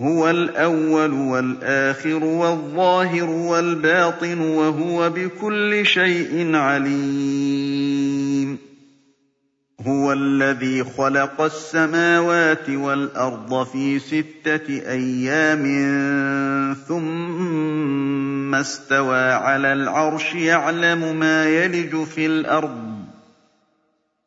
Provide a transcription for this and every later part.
هُوَ الْأَوَّلُ وَالْآخِرُ وَالظَّاهِرُ وَالْبَاطِنُ وَهُوَ بِكُلِّ شَيْءٍ عَلِيمٌ. هُوَ الَّذِي خَلَقَ السَّمَاوَاتِ وَالْأَرْضَ فِي سِتَّةِ أَيَّامٍ ثُمَّ اسْتَوَىٰ عَلَى الْعَرْشِ يَعْلَمُ مَا يَلِجُ فِي الْأَرْضِ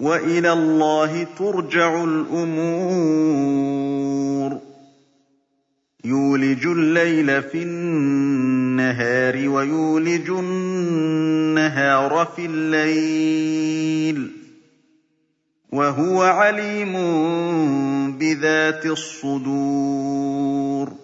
وَإِلَى اللَّهِ تُرْجَعُ الْأُمُورُ. يُولِجُ اللَّيْلَ فِي النَّهَارِ وَيُولِجُ النَّهَارَ فِي اللَّيْلِ ۖ. وَهُوَ عَلِيمٌ بِذَاتِ الصُّدُورِ.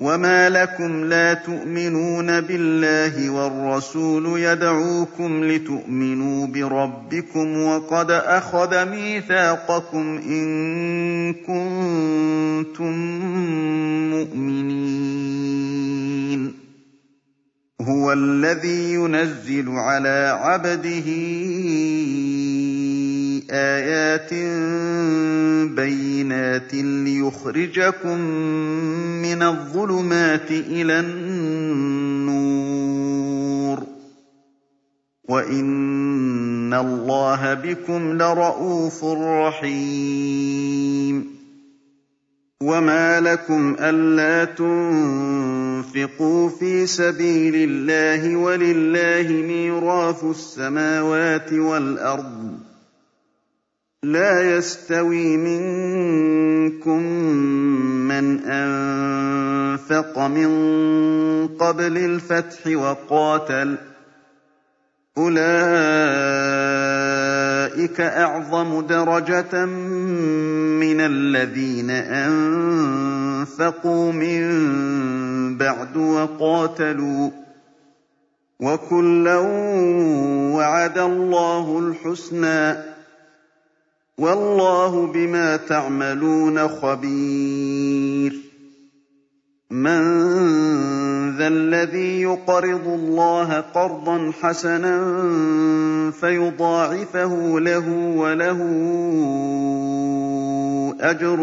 وَمَا لَكُمْ لَا تُؤْمِنُونَ بِاللَّهِ وَالرَّسُولُ يَدْعُوكُمْ لِتُؤْمِنُوا بِرَبِّكُمْ وَقَدْ أَخَذَ مِيثَاقَكُمْ إِن كُنتُم مُّؤْمِنِينَ. هُوَ الَّذِي يُنَزِّلُ عَلَىٰ عَبْدِهِ آيَاتٍ بَيِّنَاتٍ لِّيُخْرِجَكُم مِّنَ الظُّلُمَاتِ إِلَى النُّورِ ۚ. وَإِنَّ اللَّهَ بِكُمْ لَرَءُوفٌ رَّحِيمٌ. وَمَا لَكُمْ أَلَّا تُنفِقُوا فِي سَبِيلِ اللَّهِ وَلِلَّهِ مِيرَاثُ السَّمَاوَاتِ وَالْأَرْضِ. لَا يَسْتَوِي مِنكُم مَّنْ أَنفَقَ مِن قَبْلِ الْفَتْحِ وَقَاتَلَ ۚ. أُولَٰئِكَ أَعْظَمُ دَرَجَةً مِّنَ الَّذِينَ أَنفَقُوا مِن بَعْدُ وَقَاتَلُوا ۚ. وَكُلًّا وَعَدَ اللَّهُ الْحُسْنَىٰ. وَاللَّهُ بِمَا تَعْمَلُونَ خَبِيرٌ. مَّن ذَا الَّذِي يُقْرِضُ اللَّهَ قَرْضًا حَسَنًا فَيُضَاعِفَهُ لَهُ وَلَهُ أَجْرٌ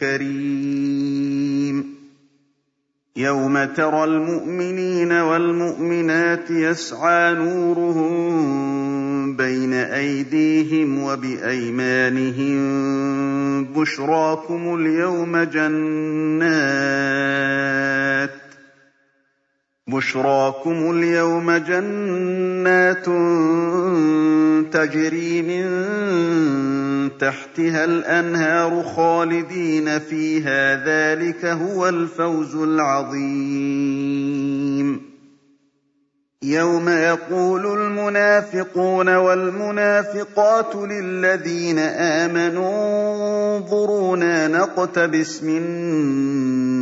كَرِيمٌ. يَوْمَ تَرَى الْمُؤْمِنِينَ وَالْمُؤْمِنَاتِ يَسْعَىٰ نُورُهُم بَيْنَ أَيْدِيهِمْ وَبِأَيْمَانِهِم بُشْرَاكُمُ الْيَوْمَ جَنَّاتٌ بشراكم اليوم جنات تجري من تحتها الأنهار خالدين فيها ذلك هو الفوز العظيم يَوْمَ يَقُولُ الْمُنَافِقُونَ وَالْمُنَافِقَاتُ لِلَّذِينَ آمَنُوا انظُرُونَا نَقْتَبِسْ مِن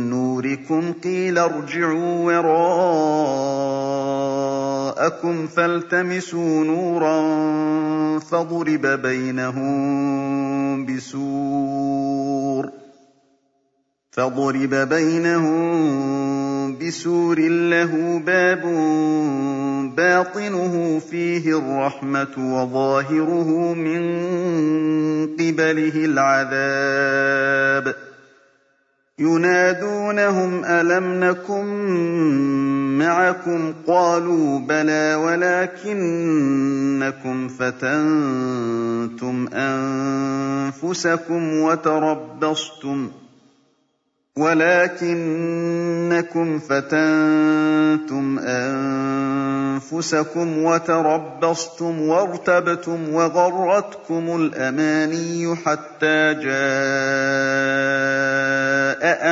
نُّورِكُمْ قِيلَ ارْجِعُوا وَرَاءَكُمْ فَالْتَمِسُوا نُورًا فَضُرِبَ بَيْنَهُم بِسُورٍ فَضُرِبَ بَيْنَهُم بِسُورٍ لَّهُ بَابٌ بَاطِنُهُ فِيهِ الرَّحْمَةُ وَظَاهِرُهُ مِن قِبَلِهِ الْعَذَابُ. يُنَادُونَهُمْ أَلَمْ نَكُن مَّعَكُمْ ۖ؟ قَالُوا بَلَىٰ وَلَٰكِنَّكُمْ فَتَنتُمْ أَنفُسَكُمْ وَتَرَبَّصْتُمْ. وَلَٰكِنَّكُمْ فَتَنتُمْ أَنفُسَكُمْ وَتَرَبَّصْتُمْ وَارْتَبْتُمْ وَغَرَّتْكُمُ الْأَمَانِيُّ حَتَّىٰ جَاءَ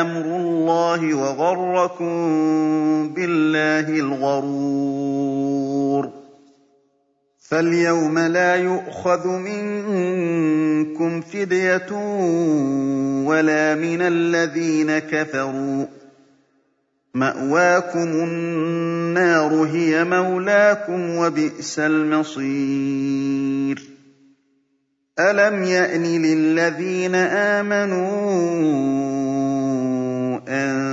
أَمْرُ اللَّهِ وَغَرَّكُم بِاللَّهِ الْغَرُورُ. فَالْيَوْمَ لَا يُؤْخَذُ مِنكُمْ فِدْيَةٌ وَلَا مِنَ الَّذِينَ كَفَرُوا ۚ. مَأْوَاكُمُ النَّارُ هِيَ مَوْلَاكُمْ ۖ وَبِئْسَ الْمَصِيرُ. أَلَمْ يَأْنِ لِلَّذِينَ آمَنُوا أَن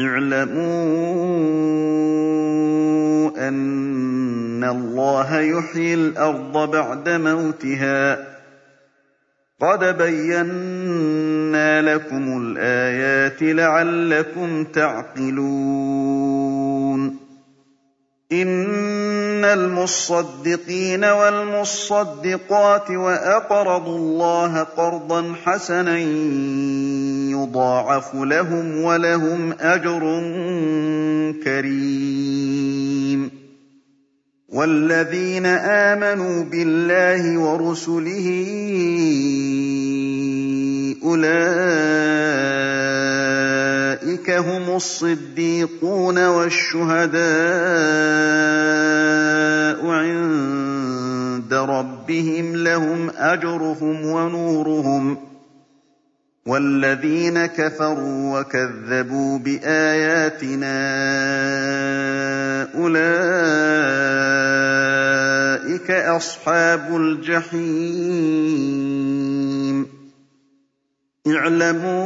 اعْلَمُوا أَنَّ اللَّهَ يُحْيِي الْأَرْضَ بَعْدَ مَوْتِهَا ۚ. قَدْ بَيَّنَّا لَكُمُ الْآيَاتِ لَعَلَّكُمْ تَعْقِلُونَ. إِنَّ الْمُصَّدِّقِينَ وَالْمُصَّدِّقَاتِ وَأَقْرَضُوا اللَّهَ قَرْضًا حَسَنًا يُضَاعَفُ لَهُمْ وَلَهُمْ أَجْرٌ كَرِيمٌ. وَالَّذِينَ آمَنُوا بِاللَّهِ وَرُسُلِهِ أُولَٰئِكَ هُمُ الصِّدِّيقُونَ وَالشُّهَدَاءُ عِندَ رَبِّهِمْ ۖ لَهُمْ أَجْرُهُمْ وَنُورُهُمْ ۖ. وَالَّذِينَ كَفَرُوا وَكَذَّبُوا بِآيَاتِنَا أُولَٰئِكَ أَصْحَابُ الْجَحِيمِ. اعْلَمُوا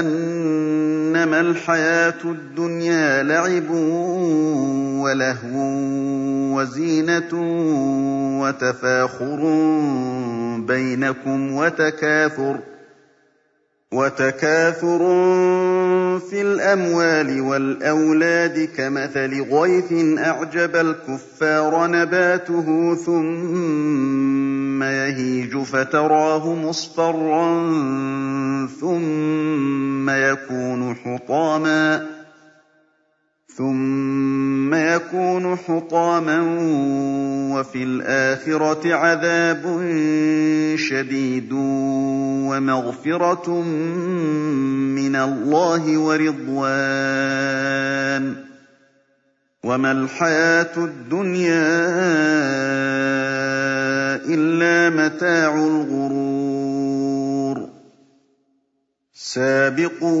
أَنَّمَا الْحَيَاةُ الدُّنْيَا لَعِبٌ وَلَهْوٌ. وَزِينَةٌ وَتَفَاخُرٌ بَيْنَكُمْ وَتَكَاثُرٌ فِي الْأَمْوَالِ وَالْأَوْلَادِ كَمَثَلِ غَيْثٍ أَعْجَبَ الْكُفَّارَ نَبَاتُهُ ثُمَّ يَهِيجُ فَتَرَاهُ مُصْفَرًّا ثُمَّ يَكُونُ حُطَامًا وَفِي الْآخِرَةِ عَذَابٌ شَدِيدٌ وَمَغْفِرَةٌ مِّنَ اللَّهِ وَرِضْوَانٌ ۚ. وَمَا الْحَيَاةُ الدُّنْيَا إِلَّا مَتَاعُ الْغُرُورِ. سَابِقُوا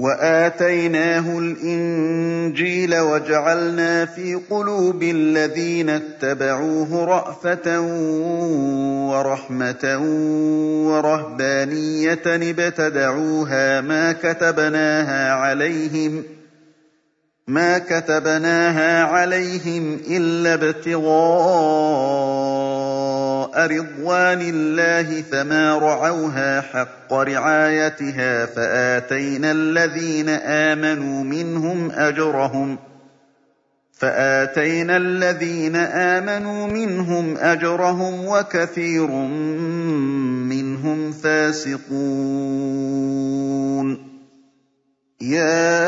وآتيناه الإنجيل وجعلنا في قلوب الذين اتبعوه رأفة ورحمة ورهبانية ابتدعوها ما كتبناها عليهم ۖ مَا كَتَبْنَاهَا عَلَيْهِمْ إِلَّا ابْتِغَاءَ رِضْوَانِ اللَّهِ فَمَا رَعَوْهَا حَقَّ رِعَايَتِهَا فَآتَيْنَا الَّذِينَ آمَنُوا مِنْهُمْ أَجْرَهُمْ فآتينا الذين آمنوا منهم أجرهم وكثير منهم فاسقون. يَا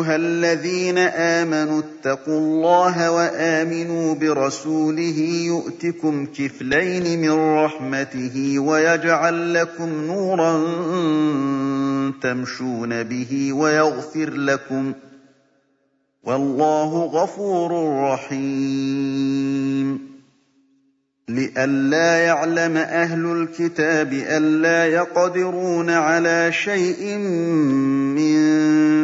أَيُّهَا الَّذِينَ آمَنُوا اتَّقُوا اللَّهَ وَآمِنُوا بِرَسُولِهِ يُؤْتِكُمْ كِفْلَيْنِ مِن رَّحْمَتِهِ وَيَجْعَل لَّكُمْ نُورًا تَمْشُونَ بِهِ وَيَغْفِرْ لَكُمْ ۚ وَاللَّهُ غَفُورٌ رَّحِيمٌ لئلا يعلم أهل الكتاب ألا يقدرون على شيء من